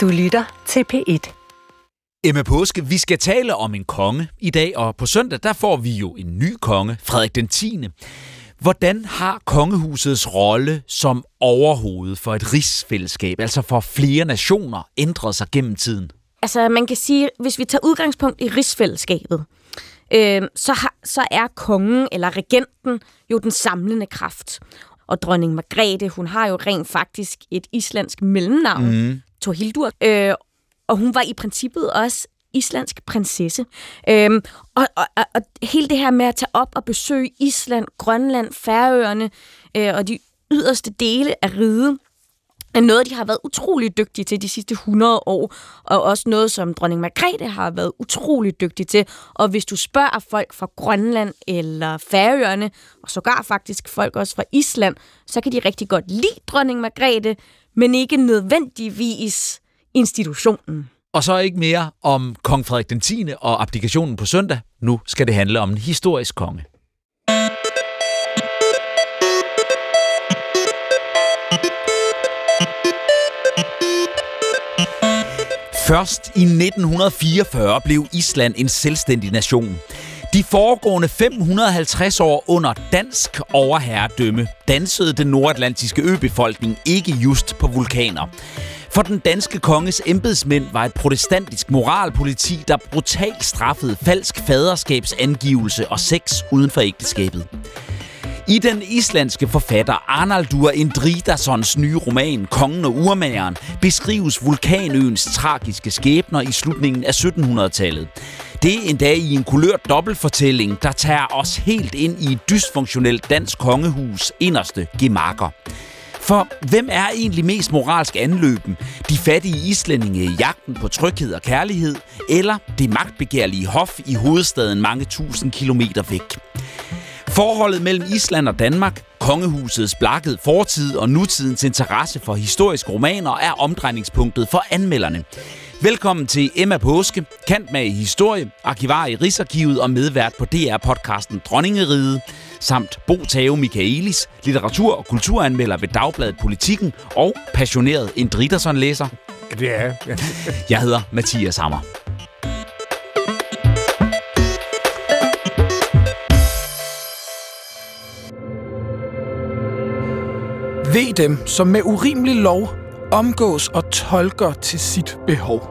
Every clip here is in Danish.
Du lytter til P1. Emma Påske, vi skal tale om en konge i dag, og på søndag der får vi jo en ny konge, Frederik den 10. Hvordan har kongehusets rolle som overhoved for et rigsfællesskab, altså for flere nationer, ændret sig gennem tiden? Altså, man kan sige, hvis vi tager udgangspunkt i rigsfællesskabet, øh, så, har, så er kongen eller regenten jo den samlende kraft. Og dronning Margrethe, hun har jo rent faktisk et islandsk mellemnavn, mm. Torhildur, øh, og hun var i princippet også islandsk prinsesse. Øhm, og, og, og, og hele det her med at tage op og besøge Island, Grønland, Færøerne øh, og de yderste dele af riget, er noget, de har været utrolig dygtige til de sidste 100 år, og også noget, som dronning Margrethe har været utrolig dygtig til. Og hvis du spørger folk fra Grønland eller Færøerne, og sågar faktisk folk også fra Island, så kan de rigtig godt lide dronning Margrethe, men ikke nødvendigvis institutionen. Og så ikke mere om kong Frederik den 10. og abdikationen på søndag. Nu skal det handle om en historisk konge. Først i 1944 blev Island en selvstændig nation. De foregående 550 år under dansk overherredømme dansede den nordatlantiske øbefolkning ikke just på vulkaner. For den danske konges embedsmænd var et protestantisk moralpoliti, der brutalt straffede falsk faderskabsangivelse og sex uden for ægteskabet. I den islandske forfatter Arnaldur Indridasons nye roman Kongen og Urmageren beskrives vulkanøens tragiske skæbner i slutningen af 1700-tallet. Det er endda i en kulørt dobbeltfortælling, der tager os helt ind i et dysfunktionelt dansk kongehus inderste gemakker. For hvem er egentlig mest moralsk anløben? De fattige islændinge i jagten på tryghed og kærlighed, eller det magtbegærlige hof i hovedstaden mange tusind kilometer væk? Forholdet mellem Island og Danmark, kongehusets blakket fortid og nutidens interesse for historiske romaner er omdrejningspunktet for anmelderne. Velkommen til Emma Påske, kant med i historie, arkivar i Rigsarkivet og medvært på DR-podcasten Dronningeriget, samt Bo Tave Michaelis, litteratur- og kulturanmelder ved Dagbladet Politikken og passioneret Indriderson-læser. Det er Jeg hedder Mathias Hammer. Ved dem, som med urimelig lov omgås og tolker til sit behov.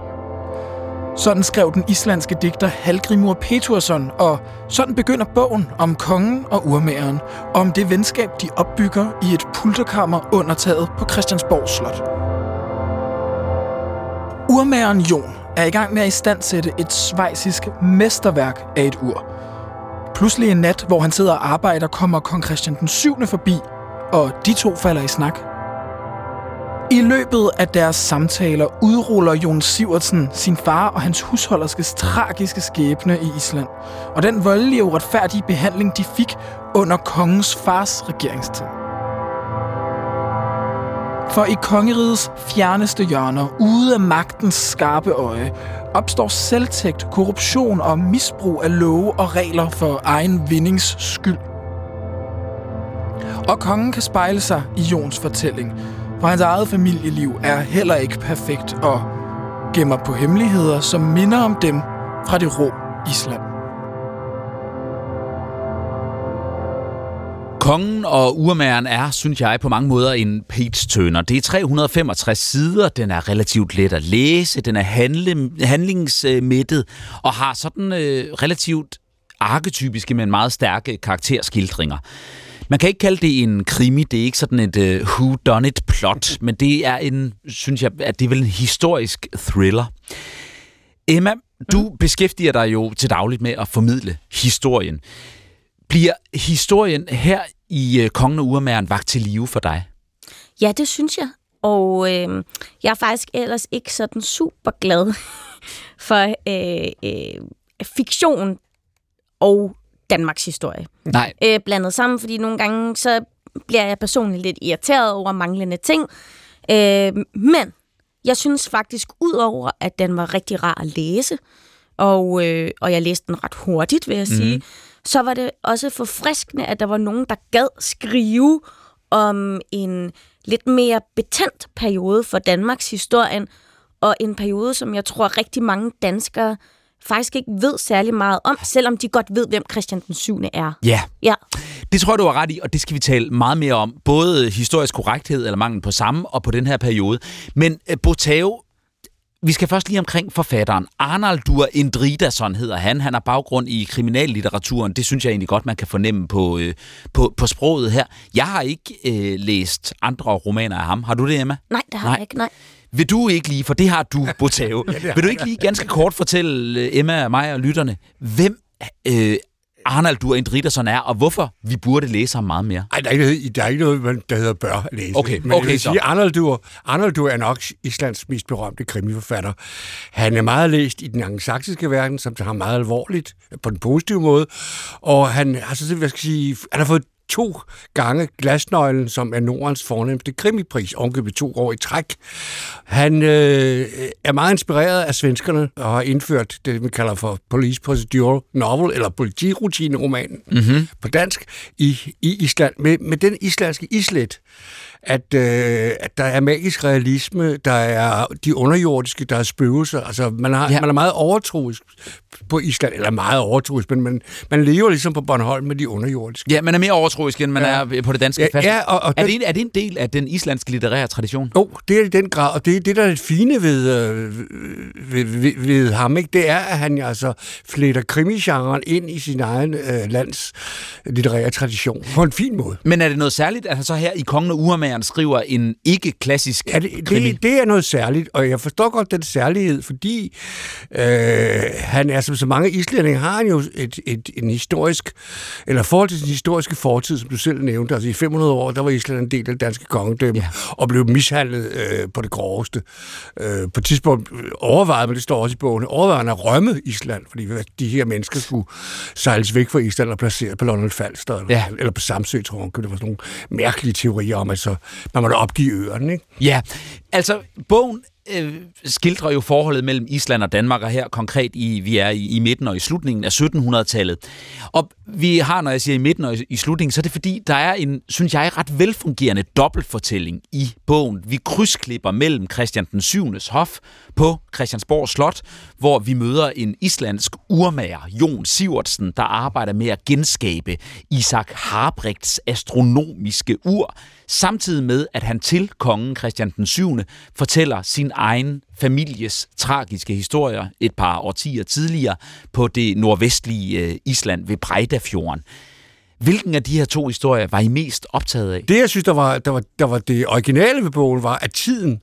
Sådan skrev den islandske digter Halgrimur Petursson, og sådan begynder bogen om kongen og urmageren, og om det venskab, de opbygger i et pulterkammer under taget på Christiansborg Slot. Urmageren Jon er i gang med at istandsætte et svejsisk mesterværk af et ur. Pludselig en nat, hvor han sidder og arbejder, kommer kong Christian den 7. forbi, og de to falder i snak. I løbet af deres samtaler udruller Jon Sivertsen sin far og hans husholderskes tragiske skæbne i Island, og den voldelige og uretfærdige behandling, de fik under kongens fars regeringstid. For i kongerigets fjerneste hjørner, ude af magtens skarpe øje, opstår selvtægt, korruption og misbrug af love og regler for egen vindings skyld. Og kongen kan spejle sig i Jons fortælling, for hans eget familieliv er heller ikke perfekt og gemmer på hemmeligheder, som minder om dem fra det rå Island. Kongen og urmageren er, synes jeg, på mange måder en page-turner. Det er 365 sider, den er relativt let at læse, den er handle, handlingsmættet og har sådan øh, relativt arketypiske, men meget stærke karakterskildringer. Man kan ikke kalde det en krimi, det er ikke sådan et uh, who done it plot, men det er en, synes jeg, at det er vel en historisk thriller. Emma, du mm. beskæftiger dig jo til dagligt med at formidle historien. Bliver historien her i uh, Kongen og Urmageren vagt til live for dig? Ja, det synes jeg. Og øh, jeg er faktisk ellers ikke sådan super glad for øh, øh, fiktion og Danmarks historie. Nej. Øh, blandet sammen, fordi nogle gange så bliver jeg personligt lidt irriteret over manglende ting. Øh, men jeg synes faktisk, udover at den var rigtig rar at læse, og, øh, og jeg læste den ret hurtigt, vil jeg mm. sige, så var det også forfriskende, at der var nogen, der gad skrive om en lidt mere betændt periode for Danmarks historien, og en periode, som jeg tror rigtig mange danskere faktisk ikke ved særlig meget om, selvom de godt ved, hvem Christian den 7. er. Ja, Ja, det tror jeg, du har ret i, og det skal vi tale meget mere om. Både historisk korrekthed eller mangel på samme, og på den her periode. Men uh, Botao, vi skal først lige omkring forfatteren. Arnaldur Indridason hedder han. Han har baggrund i kriminallitteraturen. Det synes jeg egentlig godt, man kan fornemme på, øh, på, på sproget her. Jeg har ikke øh, læst andre romaner af ham. Har du det, Emma? nej, det har Nej. jeg ikke, nej. Vil du ikke lige, for det har du, Botao. Vil du ikke lige ganske kort fortælle øh, Emma, mig og lytterne, hvem øh, Arnaldur Indridason er, og hvorfor vi burde læse ham meget mere? Ej, der er ikke der er ikke noget der hedder bør læse. Okay, Men jeg okay, vil så. sige, Arnaldur, Arnaldur er nok Islands mest berømte krimiforfatter. Han er meget læst i den anglosaksiske verden, som tager meget alvorligt på den positive måde. Og han har så, hvad skal jeg sige, han har fået to gange glasnøglen, som er Nordens fornemmeste krimipris, ovenkøbet to år i træk. Han øh, er meget inspireret af svenskerne og har indført det, vi kalder for police procedural novel, eller politirutine-romanen mm-hmm. på dansk i, i Island, med, med den islandske islet, at, øh, at der er magisk realisme, der er de underjordiske, der er spøgelser. Altså, man, har, Ja. man er meget overtroisk på Island, eller meget overtroisk, men man, man lever ligesom på Bornholm med de underjordiske. Ja, man er mere overtroisk, end man ja. er på det danske Ja, fast. ja, og- og er, det en, er det en del af den islandske litterære tradition? Jo, det er i den grad, og det det, der er det fine ved, øh, ved, ved, ved ham, ikke? det er, at han altså fletter krimigenren ind i sin egen øh, lands litterære tradition på en fin måde. Men er det noget særligt, at han så her i Kongen og Urmageren skriver en ikke-klassisk Ja, det, krimi? det, det er noget særligt, og jeg forstår godt den særlighed, fordi øh, han er, som så mange islændinge, har han jo et, et, en historisk, eller forhold til sin historiske fortid, som du selv nævnte. Altså i 500 år, der var Island en del af det danske kongedømme, Ja. og blev mishandlet øh, på det groveste. Øh, på et tidspunkt overvejede, men det står også i bogen, overvejede at rømme Island, fordi de her mennesker skulle sejles væk fra Island og placeres på London Falster, eller, Ja. eller på Samsø, tror jeg. Det var sådan nogle mærkelige teorier om, at så, man måtte opgive øerne, ikke? Ja, altså bogen øh, skildrer jo forholdet mellem Island og Danmark, og her konkret i, vi er i, i midten og i slutningen af 1700-tallet. Og vi har, når jeg siger i midten og i, i slutningen, så er det fordi, der er en, synes jeg, ret velfungerende dobbeltfortælling i bogen. Vi krydsklipper mellem Christian den 7. hof på Christiansborg Slot, hvor vi møder en islandsk urmager, Jon Sivertsen, der arbejder med at genskabe Isak Harbrigts astronomiske ur, samtidig med, at han til kongen Christian den 7. fortæller sin egen families tragiske historier et par årtier tidligere på det nordvestlige øh, Island ved Breidafjorden. Hvilken af de her to historier var I mest optaget af? Det, jeg synes, der var, der var, der var det originale ved bogen, var, at tiden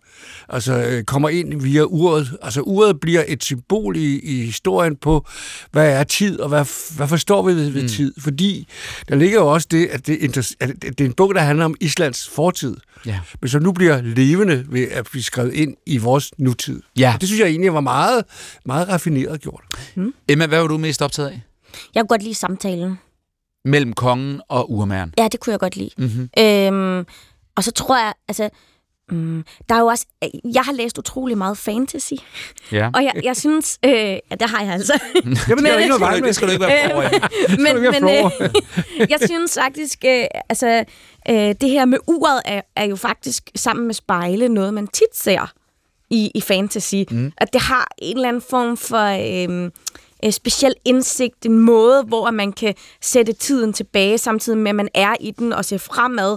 altså, øh, kommer ind via uret. Altså, uret bliver et symbol i, i historien på, hvad er tid, og hvad, hvad forstår vi ved, ved mm. tid. Fordi der ligger jo også det, at det, at det er en bog, der handler om Islands fortid. Ja. Men som nu bliver levende ved at blive skrevet ind i vores nutid. Ja. Og Det synes jeg egentlig var meget, meget raffineret gjort. Emma, hvad var du mest optaget af? Jeg kunne godt lide samtalen. Mellem kongen og urmageren. Ja, det kunne jeg godt lide. Mm-hmm. Øhm, og så tror jeg, altså, mm, der er jo også, jeg har læst utrolig meget fantasy, Ja. og jeg, jeg synes, øh, ja, det har jeg altså. Jamen, der er ikke noget vej med. Det skal du ikke være for, Emma. men men øh, jeg synes faktisk, øh, altså, øh, det her med uret er, er jo faktisk sammen med spejle noget, man tit ser i, i fantasy. Mm. At det har en eller anden form for øh, øh, speciel indsigt, en måde, hvor man kan sætte tiden tilbage, samtidig med, at man er i den og ser fremad.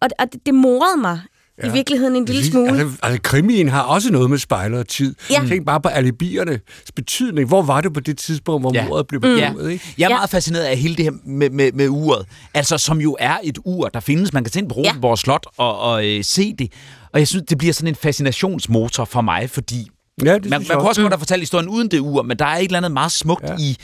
Og, og det, det morede mig ja. i virkeligheden en lille smule. Altså, altså, krimien har også noget med spejler og tid. Ja. Tænk bare på alibiernes betydning. Hvor var det på det tidspunkt, hvor Ja. mordet blev Mm. begået? Ja. Ikke? Jeg er Ja. meget fascineret af hele det her med, med, med uret. Altså, som jo er et ur, der findes. Man kan tænke på Rosenborg ja. Slot og, og øh, se det. Og jeg synes, det bliver sådan en fascinationsmotor for mig, fordi Ja, det man, man kunne også godt have fortalt historien uden det ur, men der er et eller andet meget smukt. Ja. i,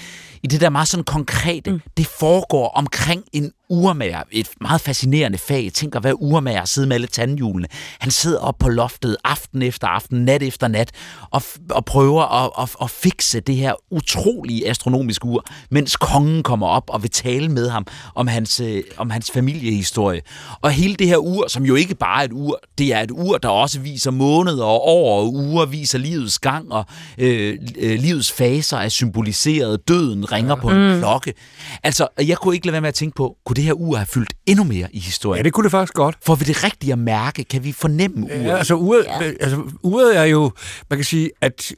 i det der meget sådan konkrete. Mm. Det foregår omkring en urmager. Et meget fascinerende fag. Jeg tænker, hvad urmager at sidde med alle tandhjulene. Han sidder op på loftet aften efter aften, nat efter nat, og, og prøver at, at, at fikse det her utrolige astronomiske ur, mens kongen kommer op og vil tale med ham om hans, øh, om hans familiehistorie. Og hele det her ur, som jo ikke bare er et ur, det er et ur, der også viser måneder og år og uger, viser livets gang, og øh, øh, livets faser er symboliseret. Døden ringer på en klokke. Altså, jeg kunne ikke lade være med at tænke på, kunne det her ur have fyldt endnu mere i historien? Ja, det kunne det faktisk godt. Får vi det rigtigt at mærke? Kan vi fornemme uret? Ja, altså, uret, ja. altså, uret er jo, man kan sige, at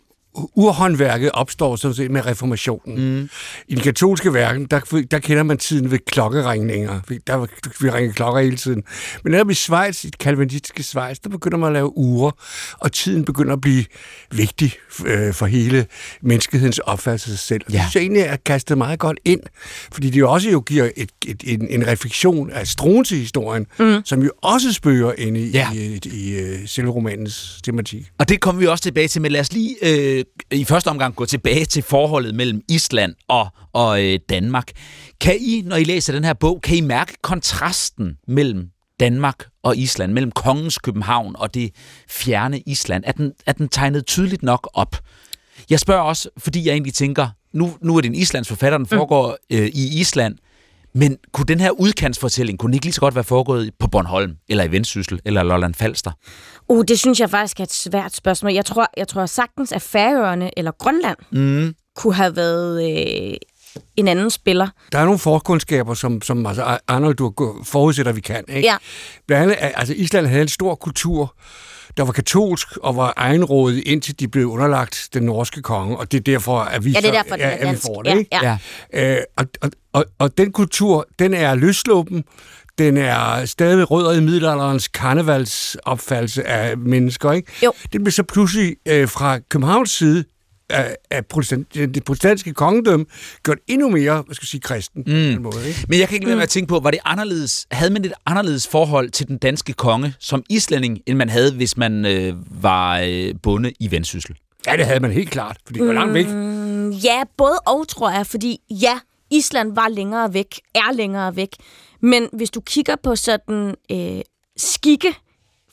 urhåndværket opstår sådan set med reformationen. Mm. I den katolske verden, der, der kender man tiden ved klokkeringninger. Der, vi ringer klokker hele tiden. Men netop i Schweiz, i kalvinistiske Schweiz, der begynder man at lave uger, og tiden begynder at blive vigtig øh, for hele menneskehedens opfattelse af sig selv. Ja. Det synes jeg egentlig er kastet meget godt ind, fordi det jo også jo giver et, et, en, en refleksion af Struensee-historien, mm. som jo også spørger ind i, ja. i, i, i, i øh, selve romanens tematik. Og det kommer vi også tilbage til, men lad os lige øh, i første omgang gå tilbage til forholdet mellem Island og, og øh, Danmark. Kan I, når I læser den her bog, kan I mærke kontrasten mellem Danmark og Island, mellem kongens København og det fjerne Island? Er den, er den tegnet tydeligt nok op? Jeg spørger også, fordi jeg egentlig tænker, nu, nu er det en islands forfatter, den mm. foregår mm. øh, i Island, men kunne den her udkantsfortælling, kunne den ikke lige så godt være foregået på Bornholm, eller i Vendsyssel, eller Lolland Falster? Uh, det synes jeg faktisk er et svært spørgsmål. Jeg tror, jeg tror sagtens, at Færøerne eller Grønland mm. kunne have været øh, en anden spiller. Der er nogle forkundskaber, som, som altså, Arnold, du forudsætter, vi kan. Ikke? Ja. Blandt andet, altså Island havde en stor kultur, der var katolsk og var egenrådet, indtil de blev underlagt den norske konge, og det er derfor, at vi, ja, det er derfor, så, ja, at vi får det. Ikke? Ja, ja. Øh, og, og, og, og den kultur, den er løsluppen, den er stadig rødder i middelalderens karnevalsopfattelse af mennesker. Ikke? Jo. Det blev så pludselig øh, fra Københavns side af, af protestant, det protestantiske kongedømme gjort endnu mere, hvad skal jeg sige, kristen. Mm. På en måde, ikke? Men jeg kan ikke lade med at tænke på, var det anderledes, havde man et anderledes forhold til den danske konge som islænding, end man havde, hvis man øh, var øh, bundet i Vendsyssel? Ja, det havde man helt klart, fordi det var langt væk. Mm, ja, både og, tror jeg, fordi ja, Island var længere væk, er længere væk. Men hvis du kigger på sådan øh, skikke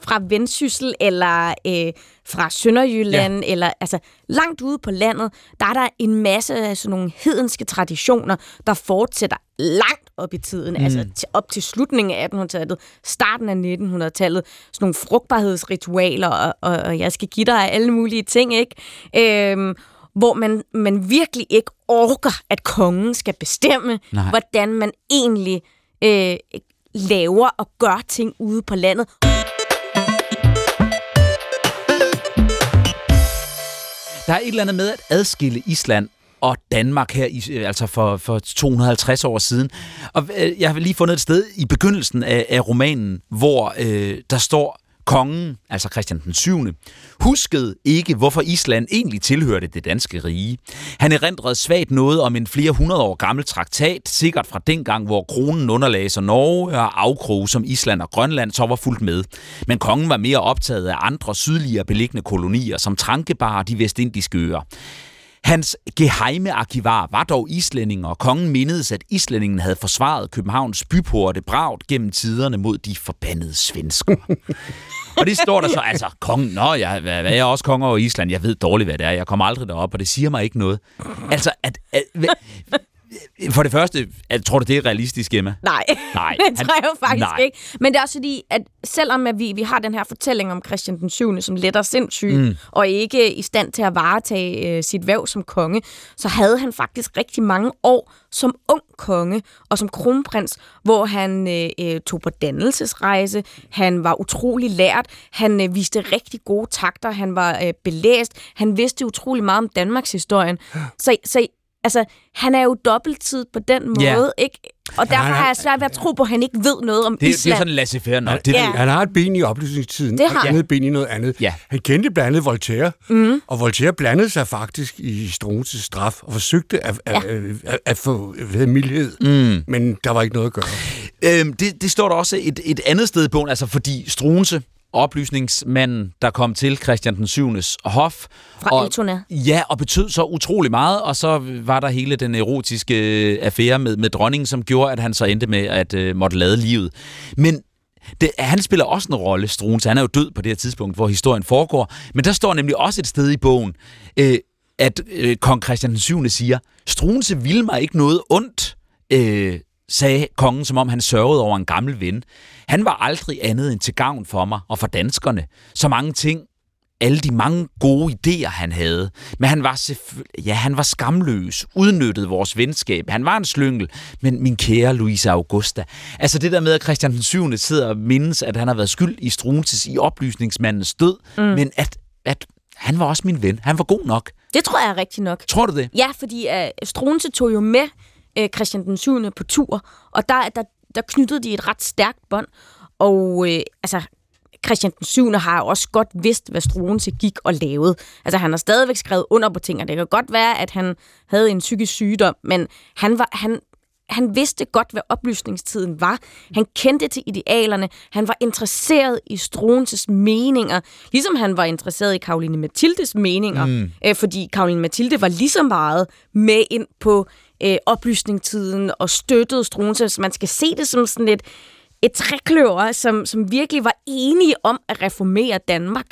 fra Vendsyssel eller øh, fra Sønderjylland, ja. eller altså langt ude på landet, der er der en masse af sådan nogle hedenske traditioner, der fortsætter langt op i tiden, mm. altså til, op til slutningen af 1800-tallet, starten af 1900-tallet, sådan nogle frugtbarhedsritualer, og, og, og jeg skal give dig alle mulige ting, ikke? Øhm, hvor man, man virkelig ikke orker, at kongen skal bestemme, Nej. hvordan man egentlig øh, laver og gør ting ude på landet. Der er et eller andet med at adskille Island og Danmark her, i, øh, altså for, for 250 år siden. Og øh, jeg har lige fundet et sted i begyndelsen af, af romanen, hvor øh, der står, kongen, altså Christian den 7., huskede ikke, hvorfor Island egentlig tilhørte det danske rige. Han erindrede svagt noget om en flere hundrede år gammel traktat, sikkert fra dengang, hvor kronen underlagde sig Norge og afkroge som Island og Grønland så var fuldt med. Men kongen var mere optaget af andre sydligere beliggende kolonier, som Trankebar og de vestindiske øer. Hans geheime arkivar var dog islænding, og kongen mindedes, at islændingen havde forsvaret Københavns byporte bragt gennem tiderne mod de forbandede svensker. og det står der så, altså, kongen, nå, jeg, hvad, jeg er også konge over Island, jeg ved dårligt, hvad det er, jeg kommer aldrig derop, og det siger mig ikke noget. Altså, at, at, for det første, jeg tror du, det er realistisk, Emma? Nej, Nej det han, tror jeg jo faktisk nej. ikke. Men det er også fordi, at selvom at vi, vi har den her fortælling om Christian den 7., som let er sindssyg, mm. og ikke i stand til at varetage øh, sit væv som konge, så havde han faktisk rigtig mange år som ung konge og som kronprins, hvor han øh, øh, tog på dannelsesrejse, han var utrolig lært, han øh, viste rigtig gode takter, han var øh, belæst, han vidste utrolig meget om Danmarks historien. Så, så altså, han er jo dobbelttid på den måde, yeah. ikke? Og derfor har jeg svært ved at tro på, at han ikke ved noget om det, Island. Det er sådan laissez-faire nok. Det ja. Han har et ben i oplysningstiden, det har. og andet ben i noget andet. Ja. Han kendte blandt andet Voltaire, mm. og Voltaire blandede sig faktisk i Struensees straf, og forsøgte at, ja. at, at, at få ved, mildhed, mm. men der var ikke noget at gøre. Øhm, det, det står der også et, et andet sted i bogen, altså fordi Struense, oplysningsmanden, der kom til Christian den 7. hof. Fra og, Altona. Ja, og betød så utrolig meget, og så var der hele den erotiske øh, affære med, med dronningen, som gjorde, at han så endte med at uh, måtte lade livet. Men det, han spiller også en rolle, Struens. Han er jo død på det her tidspunkt, hvor historien foregår. Men der står nemlig også et sted i bogen, øh, at øh, kong Christian den 7. siger, Struense ville mig ikke noget ondt, øh, sagde kongen, som om han sørgede over en gammel ven. Han var aldrig andet end til gavn for mig og for danskerne. Så mange ting alle de mange gode idéer, han havde. Men han var ja, han var skamløs, udnyttede vores venskab. Han var en slyngel, men min kære Louise Augusta. Altså det der med, at Christian den 7. sidder og mindes, at han har været skyld i Struenses i oplysningsmandens død, mm. men at, at han var også min ven. Han var god nok. Det tror jeg er rigtigt nok. Tror du det? Ja, fordi uh, Struense tog jo med øh, Christian den 7. på tur, og der, der, der knyttede de et ret stærkt bånd. Og øh, altså, Christian den 7. har også godt vidst, hvad Struense gik og lavede. Altså, han har stadigvæk skrevet under på ting, og det kan godt være, at han havde en psykisk sygdom, men han, var, han, han vidste godt, hvad oplysningstiden var. Han kendte til idealerne. Han var interesseret i Struenses meninger, ligesom han var interesseret i Karoline Mathildes meninger, mm. øh, fordi Karoline Mathilde var lige så meget med ind på øh, oplysningstiden og støttede Struense. Så man skal se det som sådan et et trækløver, som, som virkelig var enige om at reformere Danmark.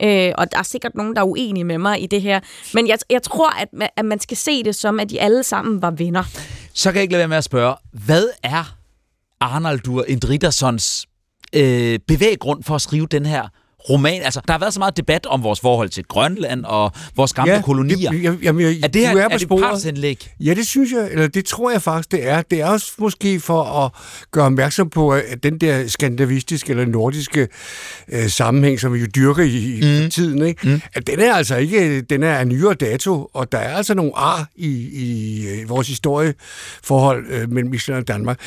Ja. Øh, og der er sikkert nogen, der er uenige med mig i det her. Men jeg, jeg tror, at man, at man skal se det som, at de alle sammen var venner. Så kan jeg ikke lade være med at spørge, hvad er Arnaldur Indridassons øh, bevæggrund for at skrive den her roman. Altså, der har været så meget debat om vores forhold til Grønland og vores gamle ja, kolonier. Det, jeg, jeg, jeg, er det her er, er det partsindlæg? Ja, det synes jeg, eller det tror jeg faktisk, det er. Det er også måske for at gøre opmærksom på, at den der skandinavistiske eller nordiske øh, sammenhæng, som vi jo dyrker i, mm. tiden, ikke? Mm. at den er altså ikke, den er af nyere dato, og der er altså nogle ar i, i, i øh, vores historieforhold øh, mellem Island og Danmark.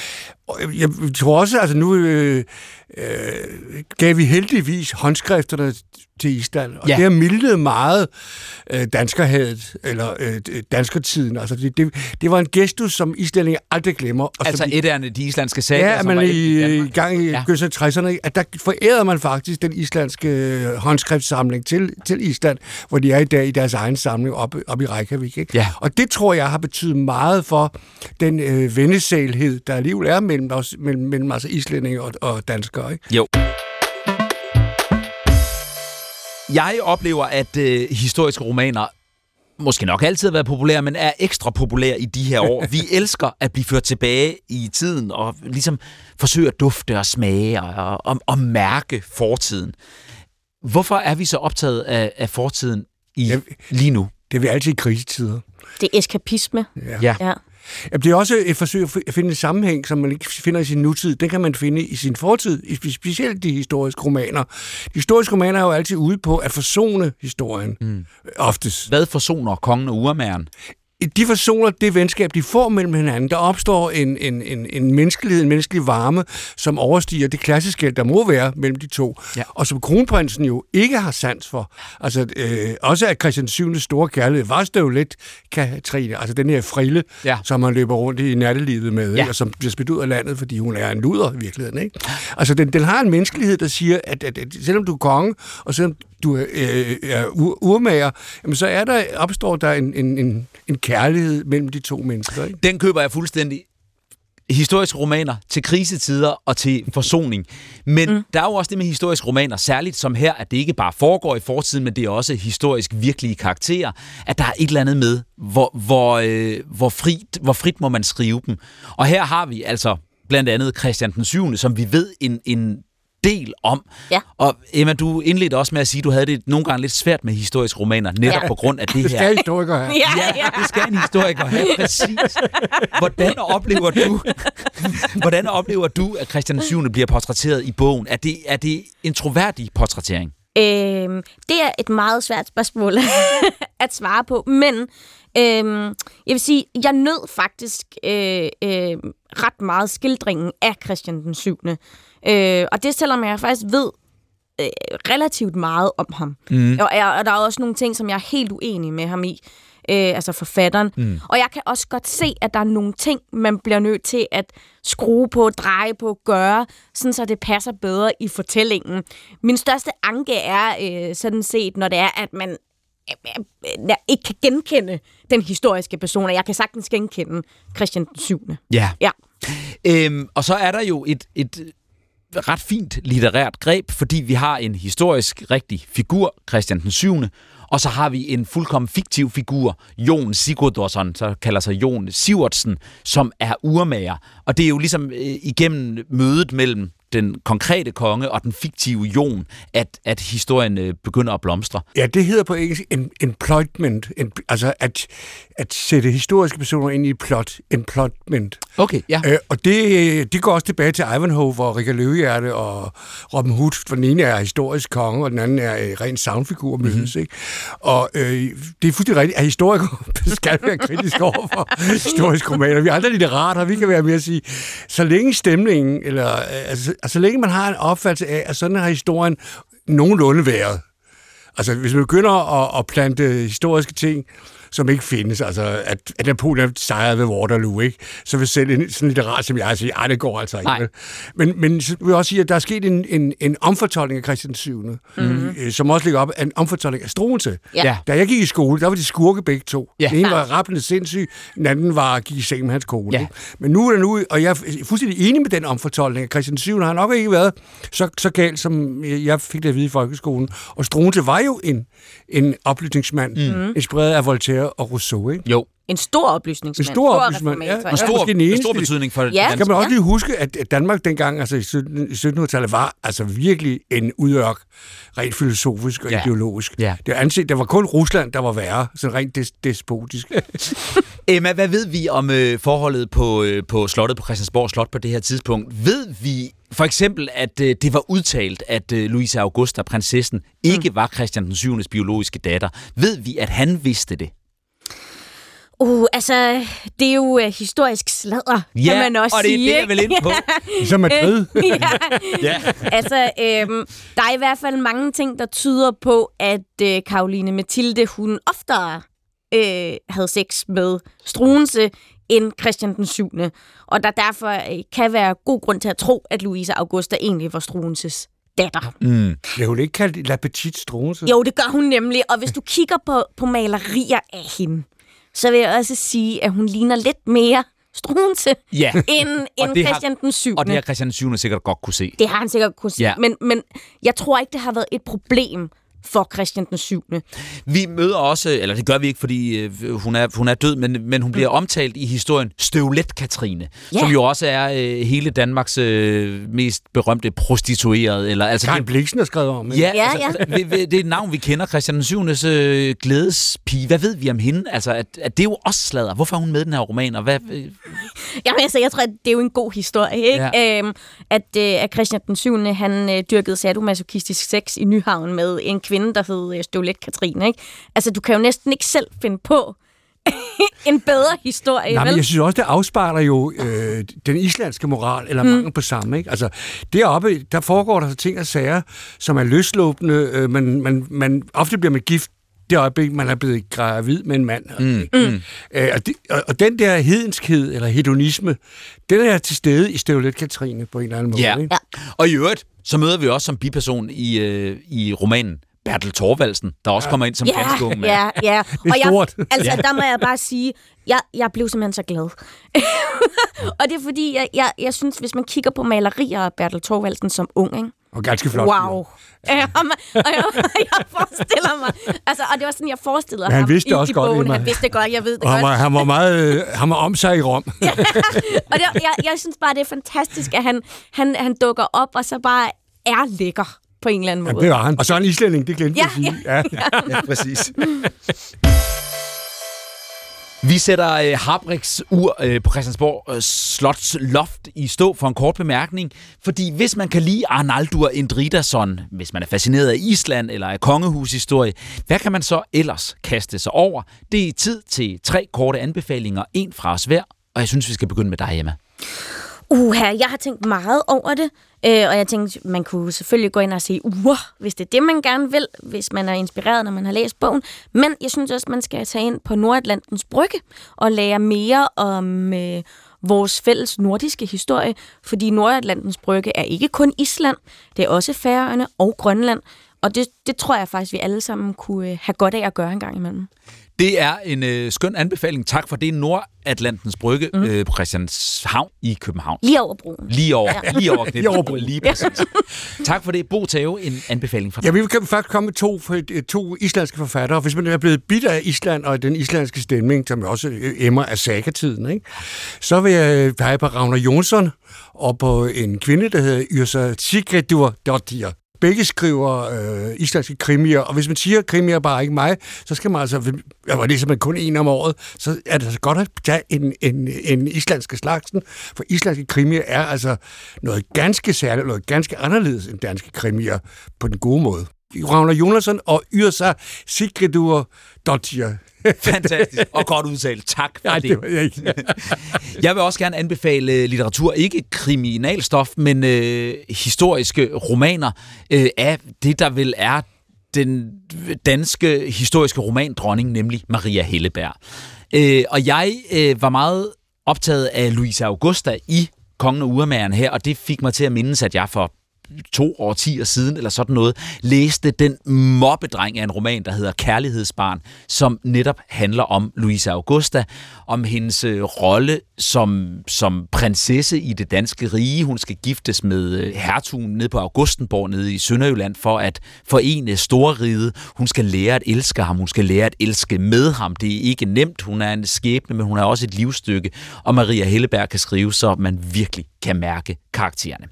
Og jeg tror også, altså nu øh, øh, gav vi heldigvis håndskrifterne til Island, og ja. det har mildnet meget øh, danskerhadet, eller øh, danskertiden. Altså det, det, det var en gestus, som islændinge aldrig glemmer. Og altså et af de islandske sager, Ja, man i, i gang i ja. 60'erne, at der forærede man faktisk den islandske øh, håndskriftsamling til, til Island, hvor de er i dag i deres egen samling op, op i Reykjavik. Ikke? Ja. Og det tror jeg har betydet meget for den øh, vennesalhed, der alligevel er mellem, os, mellem, mellem altså islændinge og, og danskere. Ikke? Jo. Jeg oplever, at øh, historiske romaner måske nok altid har været populære, men er ekstra populære i de her år. Vi elsker at blive ført tilbage i tiden og ligesom forsøge at dufte og smage og, og, og mærke fortiden. Hvorfor er vi så optaget af, af fortiden i, ja, lige nu? Det er vi altid i krisetider. Det er eskapisme. Ja. ja. Ja. Det er også et forsøg at finde en sammenhæng, som man ikke finder i sin nutid. Den kan man finde i sin fortid, specielt de historiske romaner. De historiske romaner er jo altid ude på at forsone historien, mm. oftest. Hvad forsoner kongen og urmageren? De forsoner det venskab, de får mellem hinanden. Der opstår en, en, en, en menneskelighed, en menneskelig varme, som overstiger det klassiske, der må være mellem de to. Ja. Og som kronprinsen jo ikke har sans for. Altså, øh, også at Christian 7. store kærlighed var støvlet, Katrine, altså den her frille, ja. som han løber rundt i nattelivet med, ja. og som bliver spidt ud af landet, fordi hun er en luder i virkeligheden. Ikke? Altså, den, den har en menneskelighed, der siger, at, at, at selvom du er konge, og selvom du er, øh, er ur- urmager, jamen så er der, opstår der en, en, en, en kærlighed mellem de to mennesker. Ikke? Den køber jeg fuldstændig historiske romaner til krisetider og til forsoning. Men mm. der er jo også det med historiske romaner, særligt som her, at det ikke bare foregår i fortiden, men det er også historisk virkelige karakterer, at der er et eller andet med, hvor, hvor, øh, hvor, frit, hvor frit må man skrive dem. Og her har vi altså blandt andet Christian den 7., som vi ved en, en del om. Ja. Og Emma, du indledte også med at sige, at du havde det nogle gange lidt svært med historiske romaner, netop ja. på grund af det her. Det skal historikere have. Ja, ja. ja, det skal en historiker have, præcis. Hvordan oplever du, hvordan oplever du, at Christian 7. bliver portrætteret i bogen? Er det, er det en troværdig portrættering? Øhm, det er et meget svært spørgsmål at svare på, men øhm, jeg vil sige, jeg nød faktisk øh, øh, ret meget skildringen af Christian den 7. Øh, og det selvom jeg faktisk ved øh, relativt meget om ham. Mm. Og, og der er også nogle ting, som jeg er helt uenig med ham i. Øh, altså forfatteren. Mm. Og jeg kan også godt se, at der er nogle ting, man bliver nødt til at skrue på, dreje på, gøre, sådan så det passer bedre i fortællingen. Min største anke er øh, sådan set, når det er, at man øh, ikke kan genkende den historiske person, og jeg kan sagtens genkende Christian den 7. Ja. ja. Øhm, og så er der jo et, et ret fint litterært greb, fordi vi har en historisk rigtig figur, Christian den 7., og så har vi en fuldkommen fiktiv figur, Jon Sigurdsson, så kalder sig Jon Sivertsen, som er urmager. Og det er jo ligesom øh, igennem mødet mellem den konkrete konge og den fiktive Jon, at, at historien øh, begynder at blomstre. Ja, det hedder på engelsk en, employment, en, altså at, at sætte historiske personer ind i et plot, employment. Okay, ja. Øh, og det, det går også tilbage til Ivanhoe, hvor Rikard Løvehjerte og Robin Hood, for den ene er historisk konge, og den anden er øh, ren soundfigur mødes, mm-hmm. ikke? Og øh, det er fuldstændig rigtigt, at historikere skal være kritiske over for historiske romaner. Vi er aldrig og vi kan være med at sige, så længe stemningen, eller øh, altså, altså, så længe man har en opfattelse af, at sådan har historien nogenlunde været. Altså, hvis man begynder at, at plante historiske ting, som ikke findes, altså at, at Napoleon sejrede ved Waterloo, ikke? så vil selv en, sådan litterat som jeg sige, at det går altså ikke. Nej. Men, men så vil jeg også sige, at der er sket en, en, en omfortolkning af Christian 7., mm-hmm. som også ligger op af en omfortolkning af Struense. Ja. Da jeg gik i skole, der var de skurke begge to. Ja. Den ene var rappelende sindssyg, den anden var gik i seng med hans kone. Ja. Men nu er det nu, og jeg er fuldstændig enig med den omfortolkning, at Christian 7. har nok ikke været så, så galt, som jeg fik det at vide i folkeskolen. Og Struense var jo en, en oplysningsmand, mm. inspireret af Voltaire og Rousseau. Ikke? Jo. En stor oplysningsmand. En stor oplysningsmand, ja. Og stor, den eneste. stor betydning for Ja. Skal man også Ja. lige huske, at Danmark dengang, altså i 17 i 1700-tallet, var altså virkelig en udørk, rent filosofisk og Ja. ja. ideologisk. Ja. Det, var anset, der var kun Rusland, der var værre, sådan rent des, despotisk. Emma, hvad ved vi om øh, forholdet på, øh, på slottet på Christiansborg Slot på det her tidspunkt? Ved vi for eksempel, at øh, det var udtalt, at øh, Louise Augusta, prinsessen, ikke var Christian den 7. biologiske datter? Ved vi, at han vidste det? Uh, altså, det er jo uh, historisk sladder, kan man også og det er sige. det, jeg vil ind på. Ligesom Madrid. ja. ja. altså, øhm, der er i hvert fald mange ting, der tyder på, at øh, Karoline Mathilde, hun oftere øh, havde sex med Struense end Christian den 7. Og der derfor øh, kan være god grund til at tro, at Louise Augusta egentlig var Struenses datter. Mm. Blev hun ikke kaldt La Petite Struense? Jo, det gør hun nemlig. Og hvis du kigger på, på malerier af hende, så vil jeg også sige, at hun ligner lidt mere Struense Ja. end, end det har- Christian den 7. Og det har Christian den 7. sikkert godt kunne se. Det har han sikkert kunne sige. Ja. Men, men jeg tror ikke, det har været et problem for Christian den 7. Vi møder også, eller det gør vi ikke, fordi øh, hun, er, hun er død, men, men hun bliver omtalt i historien Støvlet Katrine, Ja. som jo også er øh, hele Danmarks øh, mest berømte prostituerede. Eller, altså, Karen det, Bliksen har skrevet om. ikke? ja, Ja, altså, vi- vi- det er et navn, vi kender, Christian den 7. Øh, glædespige. Hvad ved vi om hende? Altså, at, at det er jo også sladder. Hvorfor er hun med i den her roman? Og hvad, øh, Jamen, altså, jeg tror, at det er jo en god historie, ikke? Ja. Øhm, at, øh, at Christian den 7. han øh, dyrkede sadomasochistisk sex i Nyhavn med en kvinde, der hed øh, Støvlet Katrine, ikke? Altså, du kan jo næsten ikke selv finde på en bedre historie, Nej, vel? men jeg synes også, det afspejler jo øh, den islandske moral, eller Mm. mangel på samme. Ikke? Altså, deroppe, der foregår der så ting og sager, som er løslåbende. Øh, man, man, man, ofte bliver man gift det øjeblik, man er blevet gravid med en mand. Mm. Mm. Øh, og, det, og, og den der hedenskhed, eller hedonisme, den er til stede i Støvlet Katrine på en eller anden måde. Ja. Ikke? Og i øvrigt, så møder vi også som biperson i, øh, i romanen Bertel Thorvaldsen, der også kommer ind som ja, ganske ung mand. ja, ja. Det er og stort. Jeg, altså, der må jeg bare sige, jeg, jeg blev simpelthen så glad. og det er fordi, jeg, jeg, jeg synes, hvis man kigger på malerier af Bertel Thorvaldsen som ung, ikke? Og ganske flot. Wow. Ja, og, man, og jeg, jeg forestiller mig, altså, og det var sådan, jeg forestillede Men han ham vidste i, det også i godt, bogen. Emma. Han vidste det godt, jeg ved det Og han godt. var, han var meget øh, han var om sig i Rom. Og det, jeg, jeg synes bare, det er fantastisk, at han, han, han dukker op, og så bare er lækker på en eller anden Ja, måde. det var han. Og så er han islænding, det glemte Ja, jeg at sige. Ja. ja, præcis. Vi sætter øh, Harbriks ur øh, på Christiansborg øh, Slots loft i stå for en kort bemærkning, fordi hvis man kan lide Arnaldur Indridason, hvis man er fascineret af Island eller af kongehushistorie, hvad kan man så ellers kaste sig over? Det er tid til tre korte anbefalinger, en fra os hver, og jeg synes, vi skal begynde med dig, Emma. Uha, jeg har tænkt meget over det, øh, og jeg tænkte, man kunne selvfølgelig gå ind og se uger, hvis det er det, man gerne vil, hvis man er inspireret, når man har læst bogen. Men jeg synes også, man skal tage ind på Nordatlantens Brygge og lære mere om øh, vores fælles nordiske historie, fordi Nordatlantens Brygge er ikke kun Island, det er også Færøerne og Grønland. Og det, det tror jeg faktisk, vi alle sammen kunne øh, have godt af at gøre en gang imellem. Det er en øh, skøn anbefaling. Tak for det. Nordatlantens Brygge mm. øh, på Christianshavn i København. Lige over broen. Lige over, ja. lige over, lige over broen. Lige præcis. tak for det. Bo Tave, en anbefaling fra dig. Ja, vi kan faktisk komme med to, to islandske forfattere. Hvis man er blevet bidt af Island og den islandske stemning, som også øh, emmer af sagatiden, ikke? så vil jeg pege på Ragnar Jonsson og på en kvinde, der hedder Yrsa Sigridur Dottir. Begge skriver øh, islandske krimier, og hvis man siger krimier bare ikke mig, så skal man altså, jeg var ligesom kun en om året, så er det altså godt at tage en, en, en islandske slagsen, for islandske krimier er altså noget ganske særligt, noget ganske anderledes end danske krimier på den gode måde. Ragnar Jonasson og Yrsa Sigridur Dottir. Fantastisk, og godt udtalt. Tak for Nej, det. det var jeg, ikke. jeg vil også gerne anbefale litteratur, ikke kriminalstof, men øh, historiske romaner øh, af det, der vil er den danske historiske romandronning, nemlig Maria Helleberg. Øh, og jeg øh, var meget optaget af Louise Augusta i Kongen og Urmageren her, og det fik mig til at mindes, at jeg for to årtier siden, eller sådan noget, læste den mobbedreng af en roman, der hedder Kærlighedsbarn, som netop handler om Louise Augusta, om hendes øh, rolle som, som prinsesse i det danske rige. Hun skal giftes med øh, hertugen nede på Augustenborg nede i Sønderjylland for at forene storriget. Hun skal lære at elske ham, hun skal lære at elske med ham. Det er ikke nemt, hun er en skæbne, men hun er også et livsstykke. Og Maria Helleberg kan skrive, så man virkelig kan mærke karaktererne.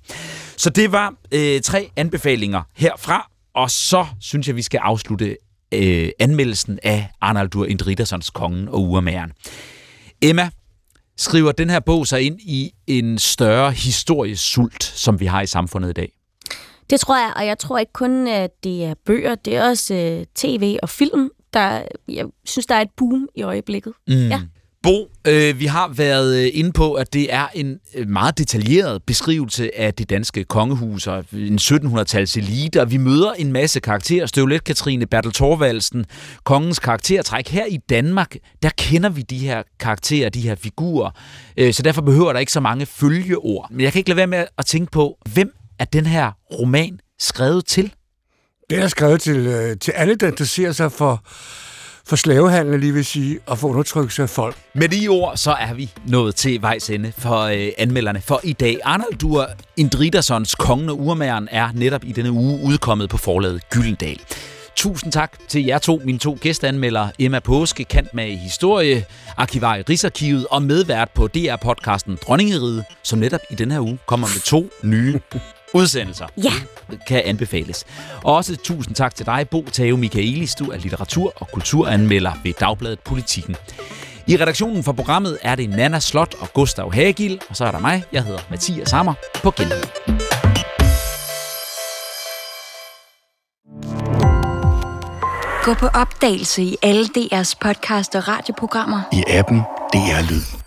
Så det var øh, tre anbefalinger herfra, og så synes jeg, vi skal afslutte øh, anmeldelsen af Arnaldur Indridassons Kongen og Urmageren. Emma, skriver den her bog sig ind i en større historiesult, som vi har i samfundet i dag? Det tror jeg, og jeg tror ikke kun, at det er bøger, det er også øh, tv og film, der, jeg synes, der er et boom i øjeblikket. Mm. Ja. Bo, øh, vi har været øh, inde på, at det er en øh, meget detaljeret beskrivelse af det danske kongehus og en 1700-tals elite, og vi møder en masse karakterer. Støvlet Katrine, Bertel Thorvaldsen, kongens karaktertræk. Her i Danmark, der kender vi de her karakterer, de her figurer, øh, så derfor behøver der ikke så mange følgeord. Men jeg kan ikke lade være med at tænke på, hvem er den her roman skrevet til? Det er skrevet til, øh, til alle, der interesserer sig for for slavehandel, lige vil sige, og for undertrykkelse af folk. Med de ord, så er vi nået til vejs ende for øh, anmelderne for i dag. Arnaldur Indridassons Kongen og Urmageren er netop i denne uge udkommet på forlaget Gyldendal. Tusind tak til jer to, mine to gæsteanmeldere, Emma Påske, kant med i historie, arkivar i Rigsarkivet og medvært på DR-podcasten Dronningeriget, som netop i denne her uge kommer med to nye udsendelser. Ja. Kan anbefales. Og også tusind tak til dig, Bo Tave Michaelis. Du er litteratur- og kulturanmelder ved Dagbladet Politikken. I redaktionen for programmet er det Nana Slot og Gustav Hagil, og så er der mig. Jeg hedder Mathias Sammer på genhør. Gå på opdagelse i alle DR's podcast og radioprogrammer. I appen DR Lyd.